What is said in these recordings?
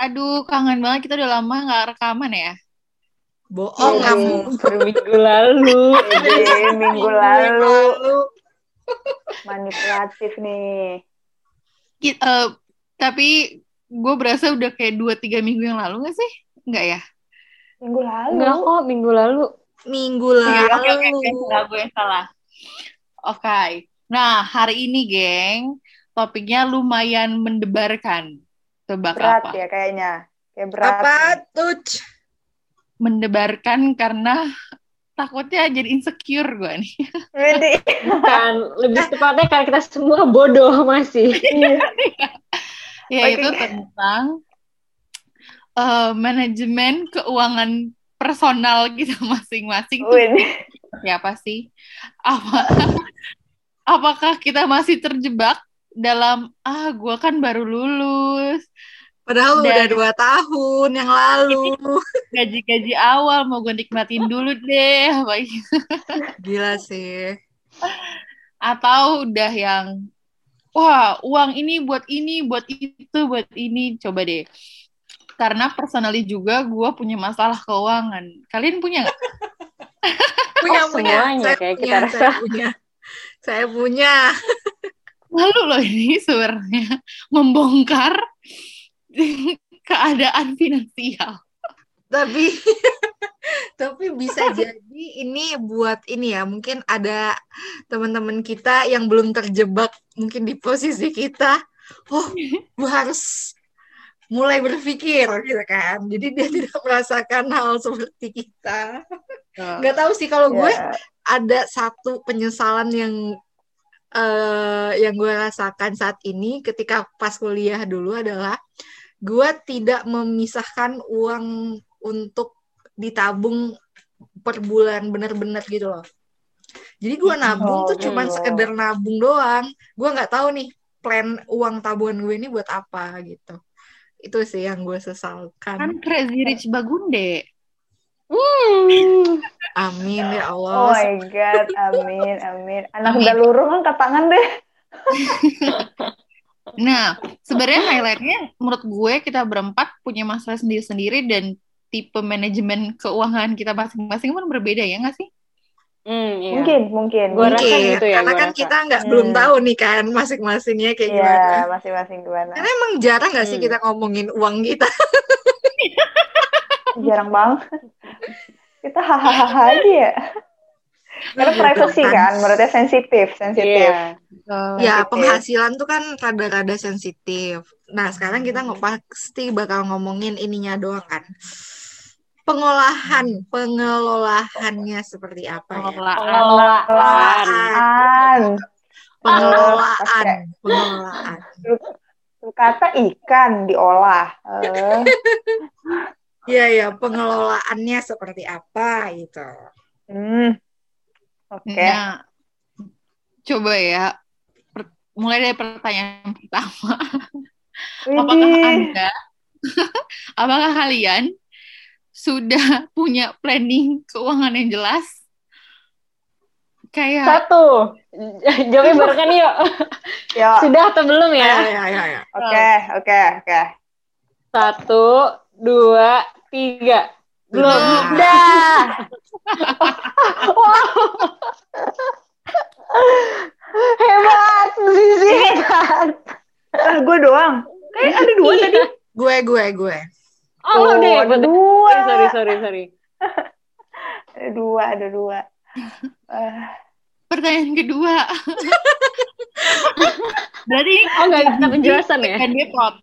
Aduh, kangen banget kita udah lama nggak rekaman ya. Bohong kamu. Berminggu lalu. Iya, minggu lalu. Manipulatif nih. Eh, tapi gue berasa udah kayak 2-3 minggu yang lalu nggak sih? Enggak ya? Minggu lalu. Enggak kok, minggu lalu. Minggu Oke, oke, oke, lalu. oke. Salah gue yang salah. Oke. Nah, hari ini, geng, topiknya lumayan mendebarkan. Tebak Berat apa? ya kayaknya. Kayak berat. Apa tuh? Mendebarkan karena takutnya jadi insecure gue nih. Bukan, lebih tepatnya karena kita semua bodoh masih. Yaitu Oke. tentang eh, manajemen keuangan personal kita masing-masing tuh apa sih? Apa, apakah kita masih terjebak dalam ah gue kan baru lulus Padahal Dan- udah dua tahun yang lalu. gaji-gaji awal mau gue nikmatin dulu deh apa gitu. Gila sih. atau udah yang wah uang ini buat ini buat itu buat ini coba deh karena personally juga gue punya masalah keuangan kalian punya nggak Punya, Oh, punya. semuanya Saya kayak punya, kita saya rasa. punya. Saya punya. Lalu loh ini sebenarnya membongkar keadaan finansial Tapi tapi bisa jadi ini buat ini ya, mungkin ada teman-teman kita yang belum terjebak mungkin di posisi kita. Oh, gue harus mulai berpikir gitu kan. Jadi dia tidak merasakan hal seperti kita. Nggak tahu sih kalau gue Ya. ada satu penyesalan yang eh yang gue rasakan saat ini ketika pas kuliah dulu adalah gue tidak memisahkan uang untuk ditabung per bulan bener-bener gitu loh. Jadi gue nabung Oh, tuh cuman gitu. sekedar nabung doang. Gue nggak tahu nih plan uang tabungan gue ini buat apa gitu. Itu sih yang gue kan sesalkan. crazy rich bagunde Hmm. Amin ya Oh Allah. my god, amin, amin. Anak Amin. udah lurung angkat tangan deh. Nah, sebenarnya highlightnya menurut gue kita berempat punya masalah sendiri-sendiri dan tipe manajemen keuangan kita masing-masing pun berbeda ya nggak sih? Hmm, iya. Mungkin, mungkin. Gua rasa Mungkin, gitu ya, karena kan rasa. kita nggak Hmm. belum tahu nih kan masing-masingnya kayak gimana. Iya, masing-masing gimana. Karena emang jarang nggak sih Hmm. kita ngomongin uang kita? Jarang banget. Kita hahaha aja ya. Karena privacy kan, berarti sensitif, sensitif. Iya. Ya, penghasilan tuh kan rada-rada sensitif. Nah, sekarang kita nggak pasti bakal ngomongin ininya doang kan. Pengolahan, pengelolaannya seperti apa ya? Pengelolaan. Pengelolaan. An. Pengelolaan, pengelolaan. Kata ikan diolah. Eh, Iya, ya, pengelolaannya seperti apa gitu. hmm. Oke. Nah, coba ya, per- mulai dari pertanyaan pertama. Apakah. Anda, apakah kalian sudah punya planning keuangan yang jelas? Kayak Satu. Jawabnya bareng kan yuk. Yuk. Sudah atau belum Ya, ya? ya, ya, ya. Oke, oke, oke. Satu, dua, tiga. Belum. Sudah. Dah. Hebat, Zizi hebat. Ah, gue doang. Eh, ada dua tadi. Gue, gue, gue. Oh, lo udah ya? ada dua. Sorry, sorry, sorry. Ada dua, ada dua. Eh, pertanyaan kedua. Berarti Oh, nggak ada penjelasan ya? kan dia plot.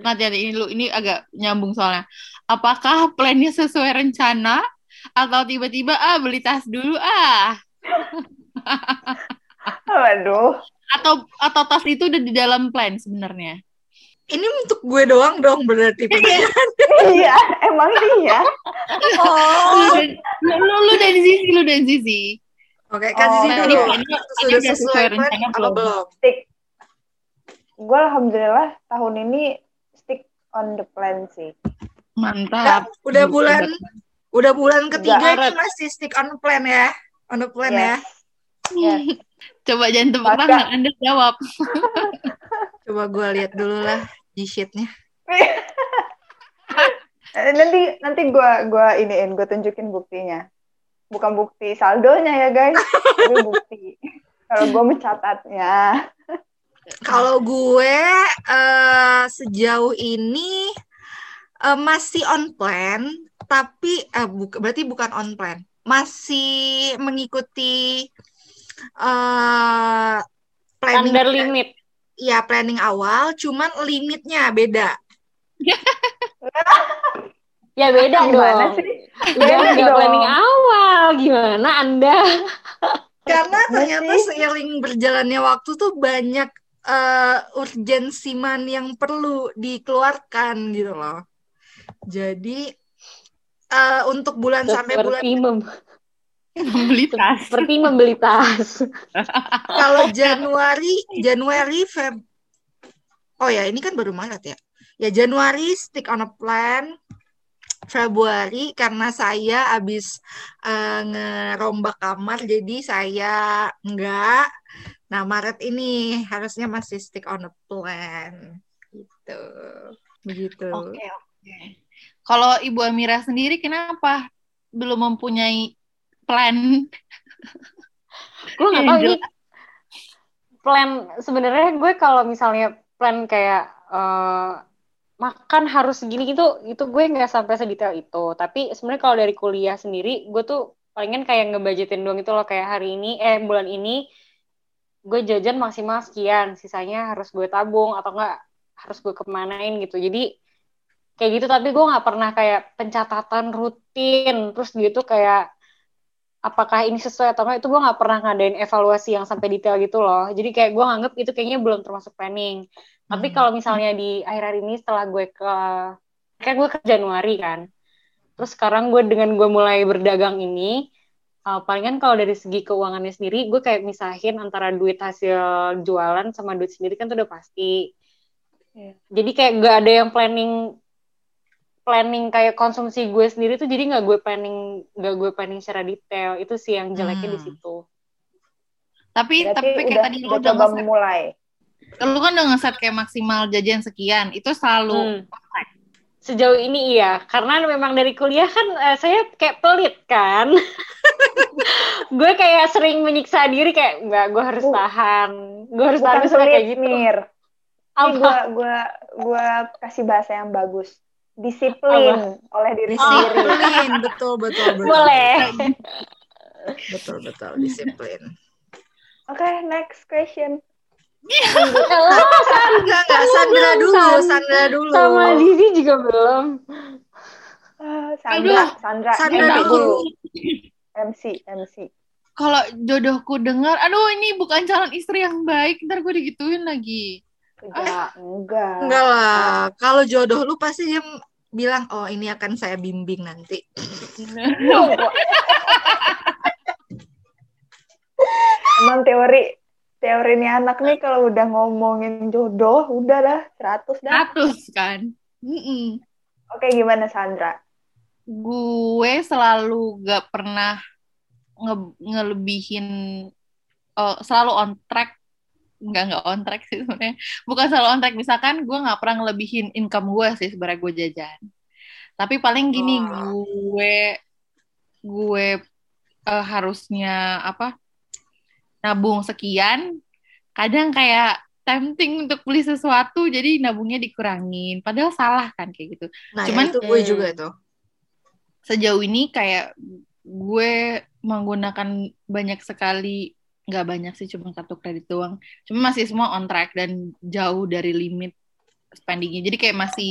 Nanti nanti ini lu ini agak nyambung soalnya. Apakah plannya sesuai rencana atau tiba-tiba ah beli tas dulu ah waduh. atau atau tas itu udah di dalam plan sebenarnya? Ini untuk gue doang dong berarti. pertanyaan. iya, emang iya. Lu Oh. lu, lu dan Zizi, lu dan Zizi. Oke, kasih Oh, sih Nah, dulu. ini iya. plannya Sudah sesuai rencana belum? belum? Stick. Gue alhamdulillah tahun ini on the plan sih. Mantap. Udah bulan Udah bulan ketiga ini masih stick on plan ya. On the plan ya. Yes. Yes. Coba jangan tepuk Maka- tangan, Anda jawab. Coba gue lihat dulu lah di sheetnya. Nanti nanti gue gua iniin gue tunjukin buktinya bukan bukti saldonya ya guys tapi bukti kalau gue mencatatnya Kalau gue eh, sejauh ini eh, masih on plan, tapi eh, buk- berarti bukan on plan, masih mengikuti eh planning Standar limit. ya planning awal, cuman limitnya beda. Ya beda gimana dong. sih Udah nggak dong. planning awal. Gimana Anda? Karena Gimana ternyata seiring berjalannya waktu tuh banyak eh urgensi man yang perlu dikeluarkan gitu loh. Jadi eh untuk bulan sampai bulan Seperti mem Membeli tas. seperti membeli tas. kalau Januari Januari Feb Oh ya ini kan baru Maret ya. Ya Januari stick on a plan. Februari karena saya habis eh, ngerombak kamar jadi saya enggak. Nah Maret ini harusnya masih stick on a plan gitu. Begitu. Oke, oke. Kalau Ibu Amira sendiri kenapa belum mempunyai plan? Gue nggak tahu ini plan sebenarnya gue kalau misalnya plan kayak eh, makan harus segini gitu itu gue nggak sampai sedetail itu tapi sebenarnya kalau dari kuliah sendiri gue tuh palingan kayak ngebudgetin doang itu loh kayak hari ini eh bulan ini gue jajan maksimal sekian sisanya harus gue tabung atau enggak harus gue kemanain gitu. Jadi kayak gitu tapi gue nggak pernah kayak pencatatan rutin. Terus gitu kayak apakah ini sesuai atau enggak itu gue nggak pernah ngadain evaluasi yang sampai detail gitu loh. Jadi kayak gue nganggep itu kayaknya belum termasuk planning. Tapi Hmm. kalau misalnya di akhir-akhir ini setelah gue ke kan gue ke Januari kan. Terus sekarang gue dengan gue mulai berdagang ini uh, palingan kalau dari segi keuangannya sendiri gue kayak misahin antara duit hasil jualan sama duit sendiri kan tuh udah pasti Iya. jadi kayak gak ada yang planning planning kayak konsumsi gue sendiri tuh jadi nggak gue planning nggak gue planning secara detail itu sih yang jeleknya di Hmm. situ Tapi berarti tapi kayak udah, tadi lu udah mulai lu kan udah ngeset kayak maksimal jajan sekian, itu selalu Hmm. Sejauh ini iya, karena memang dari kuliah kan eh, saya kayak pelit kan. gue kayak sering menyiksa diri kayak enggak, gue harus tahan. Gue harus bukan tahan sulit kayak gitu. Mir gue gua gua kasih bahasa yang bagus disiplin oleh diri sendiri Disiplin, betul betul betul. Boleh. Betul betul disiplin. oke next question Lo Enggak enggak Sandra dulu, San- Sandra dulu. sama Didi juga belum. Ah, Sandra Sandra Sandra dulu. dulu MC MC kalau jodohku dengar, aduh ini bukan calon istri yang baik, ntar gue digituin lagi. enggak enggak Enggak lah. Kalau jodoh lu pasti dia bilang, "Oh, ini akan saya bimbing nanti." emang teori teori ini anak nih kalau udah ngomongin jodoh udah dah 100 dah Status kan. Mm-mm. oke gimana Sandra Gue selalu gak pernah nge- ngelebihin, oh, selalu on track. Enggak, enggak on track sih sebenarnya. Bukan selalu on track. Misalkan gue gak pernah ngelebihin income gue sih sebenarnya gue jajan. Tapi paling gini, Oh. gue gue eh, harusnya apa nabung sekian kadang kayak tempting untuk beli sesuatu jadi nabungnya dikurangin padahal salah kan kayak gitu Nah, Cuman- ya itu gue Hmm. juga tuh. sejauh ini kayak gue menggunakan banyak sekali nggak banyak sih cuma kartu kredit doang cuma masih semua on track dan jauh dari limit spendingnya jadi kayak masih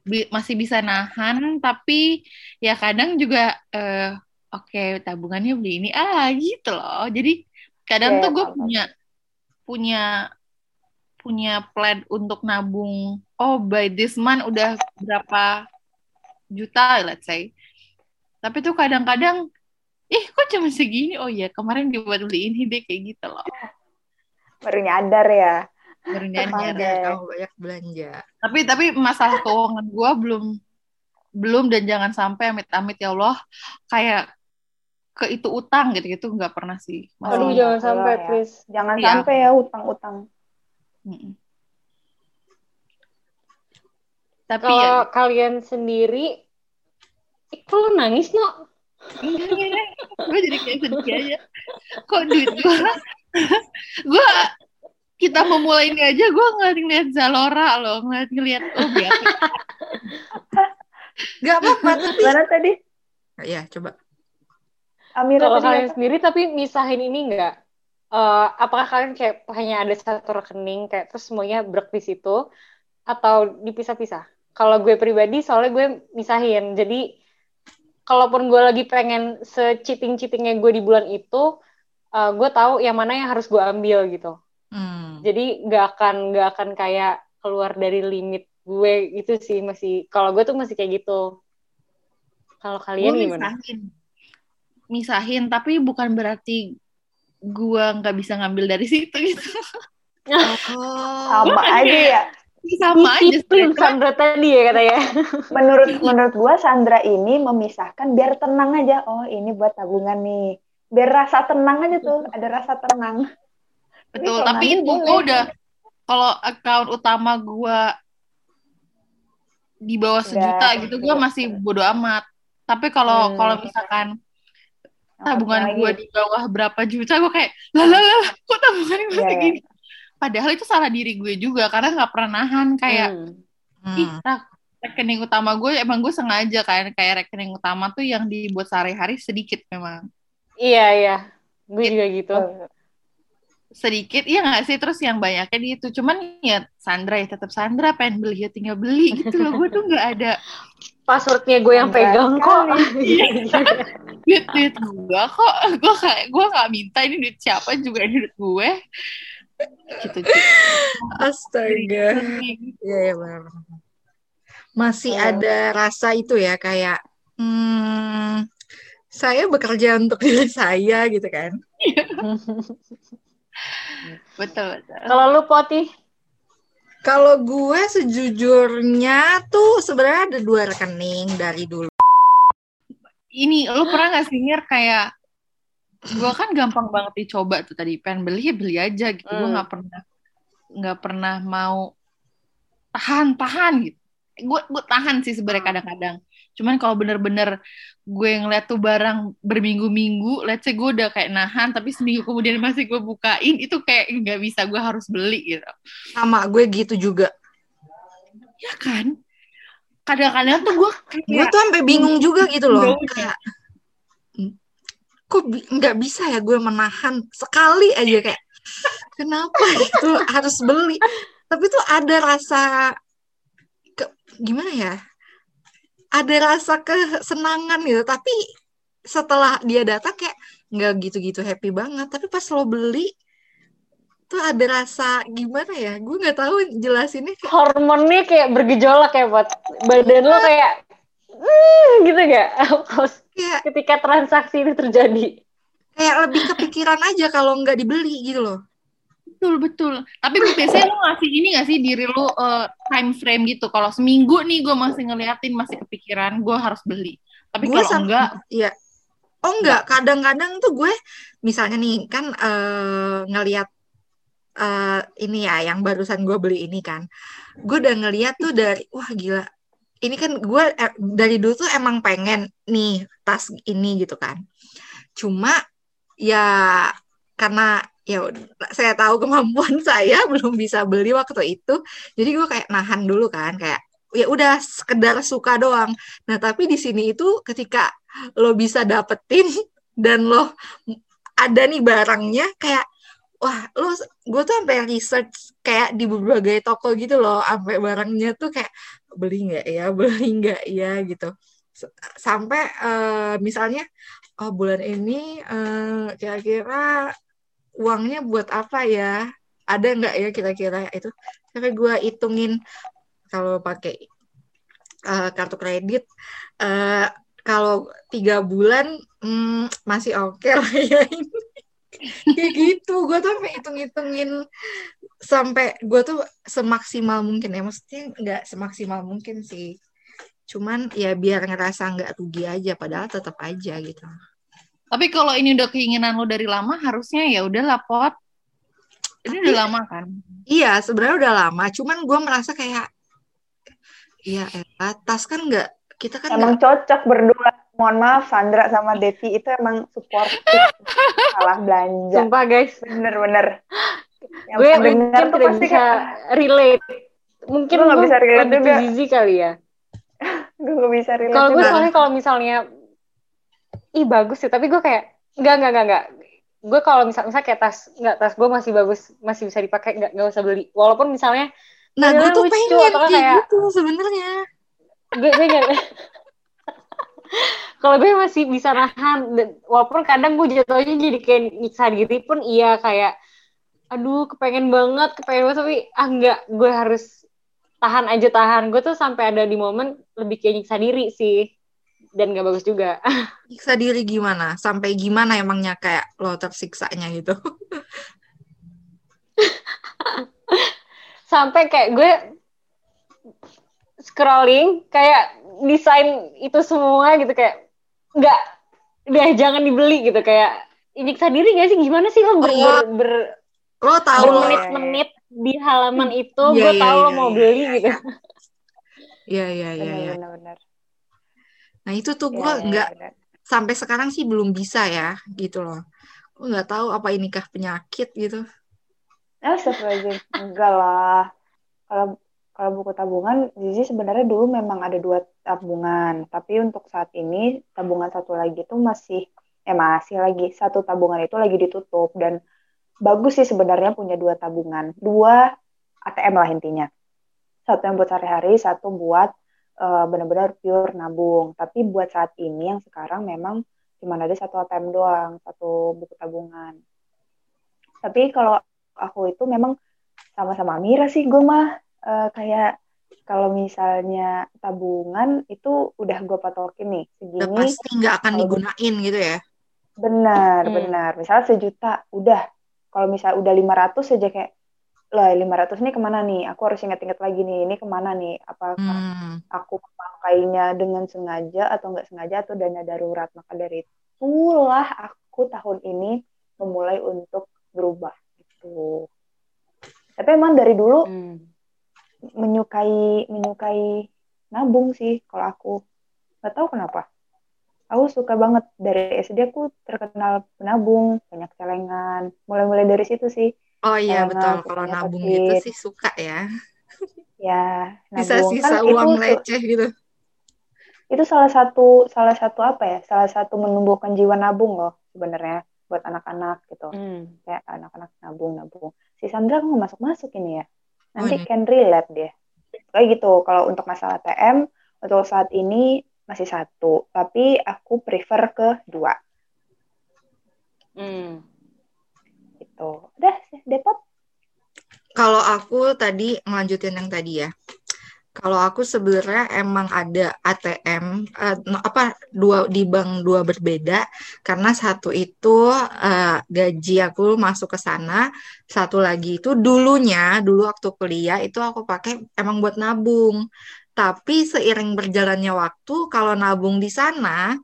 bi- masih bisa nahan tapi ya kadang juga eh, oke tabungannya beli ini ah gitu loh jadi kadang Oke, tuh gue punya punya punya plan untuk nabung oh by this month udah berapa juta let's say tapi tuh kadang-kadang ih kok cuma segini oh iya kemarin dibuat beli ini deh kayak gitu loh baru nyadar ya baru nyadar. deh. Kamu banyak belanja. tapi tapi masalah keuangan gue belum belum dan jangan sampai amit-amit ya Allah kayak ke itu utang gitu gitu nggak pernah sih. Masih- Aduh jangan enggak sampai ya. please. Jangan Iya. sampai ya utang-utang. Mm-mm. Tapi Kalau ya, kalian sendiri, kok lu nangis no? gue jadi kayak sedih aja. Kok duit gue, gue kita memulai ini aja gue ngeliat-ngeliat Zalora loh, ngeliat-ngeliat oh biasa. Gak apa-apa tapi Gimana tadi? ya coba. Amira Kalau kalian apa? sendiri tapi misahin ini enggak? Eh, apakah kalian kayak hanya ada satu rekening kayak terus semuanya brek di situ atau dipisah-pisah? Kalau gue pribadi soalnya gue misahin. Jadi kalaupun gue lagi pengen se-cheating-cheatingnya gue di bulan itu, eh, gue tahu yang mana yang harus gue ambil gitu. Hmm. Jadi nggak akan nggak akan kayak keluar dari limit gue gitu sih masih. Kalau gue tuh masih kayak gitu. Kalau kalian gue gimana? misahin misahin tapi bukan berarti gue nggak bisa ngambil dari situ gitu Oh. Sama aja ya. sama aja sebenarnya. Sandra tadi ya katanya. Menurut menurut gua Sandra ini memisahkan biar tenang aja. Oh, ini buat tabungan nih. Biar rasa tenang aja tuh, ada rasa tenang. betul kalau tapi itu gue udah kalau account utama gue di bawah Udah, sejuta gitu gue masih bodo amat tapi kalau Hmm. kalau misalkan tabungan gue di bawah berapa juta gue kayak lah lah lah kok tabungan gue Iya, iya. segini padahal itu salah diri gue juga karena nggak pernah nahan kayak Hmm. ih Hmm. rekening utama gue emang gue sengaja kan kayak rekening utama tuh yang dibuat sehari-hari sedikit memang Iya iya, gue juga gitu. Sedikit iya nggak sih terus yang banyaknya di itu cuman ya Sandra ya tetap Sandra pengen beli ya tinggal beli gitu loh gue tuh nggak ada Passwordnya gue yang Enggak pegang kok. Iya. duit duit gue kok gue kayak gue nggak minta ini duit siapa juga ini duit gue gitu Astaga. Iya, iya benar. Masih Oh. ada rasa itu ya kayak hmm, saya bekerja untuk diri saya gitu kan. betul betul. Kalau lu poti, Kalau gue sejujurnya tuh sebenarnya ada dua rekening dari dulu. ini lu pernah nggak sih Ngir kayak gue kan gampang banget dicoba tuh tadi pengen beli ya beli aja gitu. Gue Hmm. nggak pernah nggak pernah mau tahan tahan gitu. Gue gue tahan sih sebenarnya kadang-kadang cuman kalau bener-bener gue ngeliat tuh barang berminggu-minggu let's say gue udah kayak nahan tapi seminggu kemudian masih gue bukain itu kayak nggak bisa gue harus beli gitu Sama gue gitu juga. ya kan kadang-kadang tuh gue Gue kayak tuh sampai bingung juga gitu loh. Kayak "Hmm, kok bi- nggak bisa ya gue menahan sekali aja kayak kenapa itu harus beli. Tapi tuh ada rasa ke, gimana ya? Ada rasa kesenangan gitu. Tapi setelah dia datang kayak nggak gitu-gitu happy banget. Tapi pas lo beli tuh ada rasa gimana ya? Gue nggak tahu jelasinnya kayak hormonnya kayak bergejolak ya buat badan lo kayak hmm, gitu gak? Kayak ketika transaksi ini terjadi. kayak lebih kepikiran aja kalau nggak dibeli gitu loh. Betul betul tapi biasanya lu ngasih ini gak sih diri lu eh, time frame gitu kalau seminggu nih gue masih ngeliatin masih kepikiran gue harus beli tapi Gue kalau enggak Iya. Oh enggak, kadang-kadang tuh gue misalnya nih kan eh, ngelihat eh, ini ya yang barusan gue beli ini kan. Gue udah ngeliat tuh dari wah gila. Ini kan gue eh, dari dulu tuh emang pengen nih tas ini gitu kan. Cuma ya karena ya saya tahu kemampuan saya belum bisa beli waktu itu. Jadi gue kayak nahan dulu kan kayak ya udah sekedar suka doang. Nah, tapi di sini itu ketika lo bisa dapetin dan lo ada nih barangnya kayak wah lo gue tuh sampai research kayak di berbagai toko gitu loh sampai barangnya tuh kayak beli nggak ya beli nggak ya gitu S- sampai eh, misalnya oh bulan ini kira-kira uangnya buat apa ya? Ada nggak ya kira-kira? Itu sampai gue hitungin kalau pakai eh, kartu kredit eh, kalau tiga bulan hmm, masih oke lah ya ini. Kayak gitu gue tuh sampai hitung-hitungin sampai gue tuh semaksimal mungkin ya. Maksudnya nggak semaksimal mungkin sih. Cuman ya biar ngerasa nggak rugi aja padahal tetap aja gitu Tapi kalau ini udah keinginan lo dari lama, harusnya ya udahlah pot. Ini udah lama kan? Iya, sebenarnya udah lama. Cuman gue merasa kayak, iya, elah, tas kan nggak kita kan Emang nggak cocok berdua. Mohon maaf, Sandra sama Devi itu emang support salah belanja. Sumpah guys, Bener-bener. Yang gue mungkin tuh pasti bisa relate. Mungkin Lu nggak gue bisa relate juga. Zizi kali ya. gue gak bisa relate Kalau gue soalnya kalau misalnya, ih bagus sih, tapi gue kayak, enggak, enggak, enggak, enggak. Gue kalau misal, misalnya kayak tas, enggak, tas gue masih bagus, masih bisa dipakai, enggak, enggak usah beli. Walaupun misalnya, Nah, gue tuh lucu, pengen atau kayak kayak- gitu sebenarnya. gue, gue enggak. kalau gue masih bisa nahan, dan- walaupun kadang gue jatuhnya jadi kayak nyiksa diri pun iya kayak, aduh kepengen banget, kepengen banget, tapi ah enggak, gue harus tahan aja tahan. Gue tuh sampai ada di momen lebih kayak nyiksa diri sih. Dan gak bagus juga. Siksa diri gimana? Sampai gimana emangnya kayak lo tersiksanya gitu? sampai kayak gue scrolling kayak desain itu semua gitu kayak nggak udah jangan dibeli gitu kayak nyiksa diri gak sih gimana sih lo ber, Oh, ber, ber- Lo tahu lo bermenit-menit di halaman itu Iya, gue iya, tahu lo iya, mau iya, beli iya, gitu Iya, iya, iya, iya. Nah, itu tuh gue iya, nggak bener. sampai sekarang sih belum bisa ya, gitu loh. Gue nggak tahu apa ini kah penyakit gitu. Astagfirullahaladzim. Enggak lah. Kalau kalau buku tabungan, Zizi sebenarnya dulu memang ada dua tabungan. Tapi untuk saat ini, tabungan satu lagi itu masih, eh masih lagi. Satu tabungan itu lagi ditutup. Dan bagus sih sebenarnya punya dua tabungan. Dua ATM lah intinya. Satu yang buat sehari-hari, satu buat eh, benar-benar pure nabung. Tapi buat saat ini yang sekarang memang cuma ada satu ATM doang, satu buku tabungan. Tapi kalau aku itu memang sama-sama Mira sih gue mah Eh, kayak kalau misalnya tabungan itu udah gue patokin nih Udah segini pasti nggak akan digunain gitu ya. benar Hmm. benar misalnya sejuta udah kalau misalnya udah 500 aja kayak lah 500 nih ke mana nih? Aku harus ingat-ingat lagi nih ini ke mana nih? Apakah Hmm. aku memakainya dengan sengaja atau nggak sengaja atau dana darurat? Maka dari itulah aku tahun ini memulai untuk berubah gitu. Tapi emang dari dulu Hmm. menyukai menyukai nabung sih kalau aku. Nggak tahu kenapa. Aku suka banget. Dari SD aku terkenal penabung banyak celengan. Mulai-mulai dari situ sih Oh iya Celengan, betul. Kalau nabung kecil. gitu sih suka ya. ya nabung Sisa-sisa kan uang itu receh gitu. itu salah satu salah satu apa ya salah satu menumbuhkan jiwa nabung loh sebenarnya buat anak-anak gitu Hmm. kayak anak-anak nabung nabung si Sandra nggak masuk masuk ini ya nanti Oh, can relate dia kayak gitu kalau untuk masalah TM untuk saat ini masih satu tapi aku prefer ke dua Hmm. Gitu udah depot Kalau aku tadi ngelanjutin yang tadi ya. Kalau aku sebenarnya emang ada ATM eh, no, apa dua di bank dua berbeda karena satu itu eh, gaji aku masuk ke sana, satu lagi itu dulunya dulu waktu kuliah itu aku pakai emang buat nabung. Tapi seiring berjalannya waktu kalau nabung di sana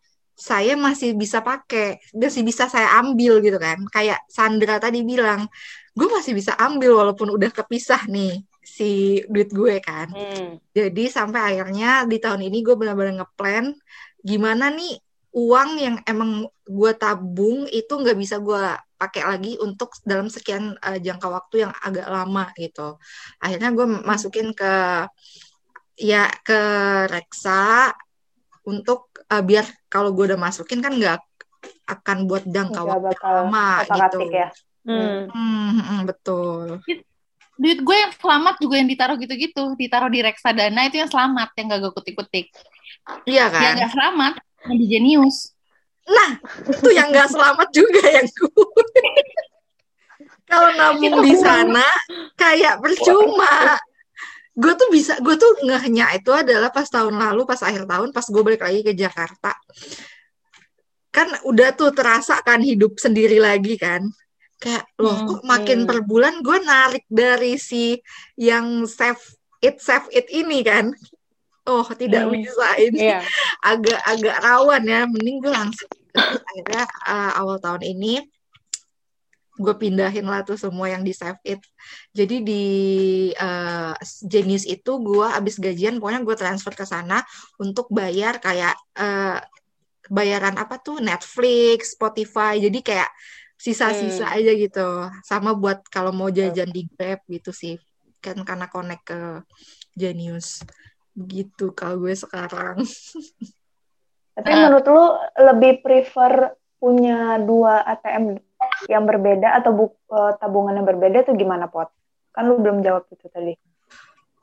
saya masih bisa pakai, masih bisa saya ambil gitu kan. Kayak Sandra tadi bilang, gue masih bisa ambil walaupun udah kepisah nih si duit gue kan. Hmm. Jadi sampai akhirnya di tahun ini gue benar-benar ngeplan gimana nih uang yang emang gue tabung itu nggak bisa gue pakai lagi untuk dalam sekian eh, jangka waktu yang agak lama gitu. Akhirnya gue masukin ke ya ke reksa untuk eh, biar kalau gue udah masukin kan nggak akan buat jangka waktu lama gitu. ya Hmm. Hmm, hmm, betul. Duit gue yang selamat juga yang ditaruh gitu-gitu, ditaruh di reksadana itu yang selamat, yang gak gue kutik-kutik. Iya kan? Yang gak selamat, yang di Genius. itu yang nggak selamat juga yang gue. Kalau nabung di sana kayak percuma. Gue tuh bisa, gue tuh ngehnya itu adalah pas tahun lalu, pas akhir tahun, pas gue balik lagi ke Jakarta. Kan udah tuh terasa kan hidup sendiri lagi kan. Kayak loh Hmm, kok makin hmm. per bulan gue narik dari si yang save it save it ini kan. Oh tidak Hmm, bisa ini Iya. agak-agak rawan ya mending gue langsung Terus akhirnya uh, awal tahun ini gue pindahin lah tuh semua yang di Save It. Jadi di uh, Genius itu gue abis gajian pokoknya gue transfer ke sana untuk bayar kayak uh, bayaran apa tuh Netflix, Spotify. Jadi kayak sisa-sisa hmm. aja gitu. Sama buat kalau mau jajan di Grab gitu sih. Kan karena connect ke Genius. Gitu kalau gue sekarang. Tapi menurut lu lebih prefer punya dua ATM yang berbeda atau bu, uh, tabungan yang berbeda tuh gimana pot? Kan lu belum jawab itu tadi.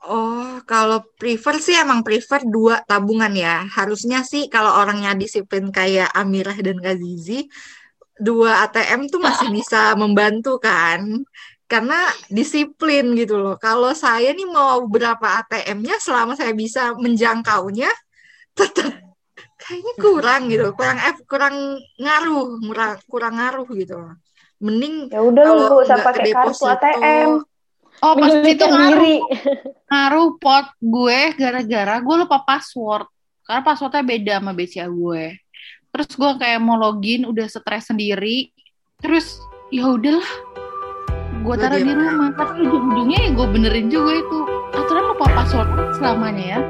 Oh, kalau prefer sih emang prefer dua tabungan ya. Harusnya sih kalau orangnya disiplin kayak Amirah dan Kazizi, dua ATM tuh masih bisa membantu kan. Karena disiplin gitu loh. Kalau saya nih mau berapa ATM-nya selama saya bisa menjangkaunya, tetap kayaknya kurang gitu kurang F kurang ngaruh kurang kurang ngaruh gitu mending ya udah lu usah pakai kartu ATM oh pasti itu ngaruh. ngaruh pot gue gara-gara gue lupa password. Karena passwordnya beda sama BCA gue. Terus gue kayak mau login udah stres sendiri. Terus ya udahlah. Gue taruh di rumah. Tapi ujung-ujungnya ya gue benerin juga itu. Aturan lupa password selamanya ya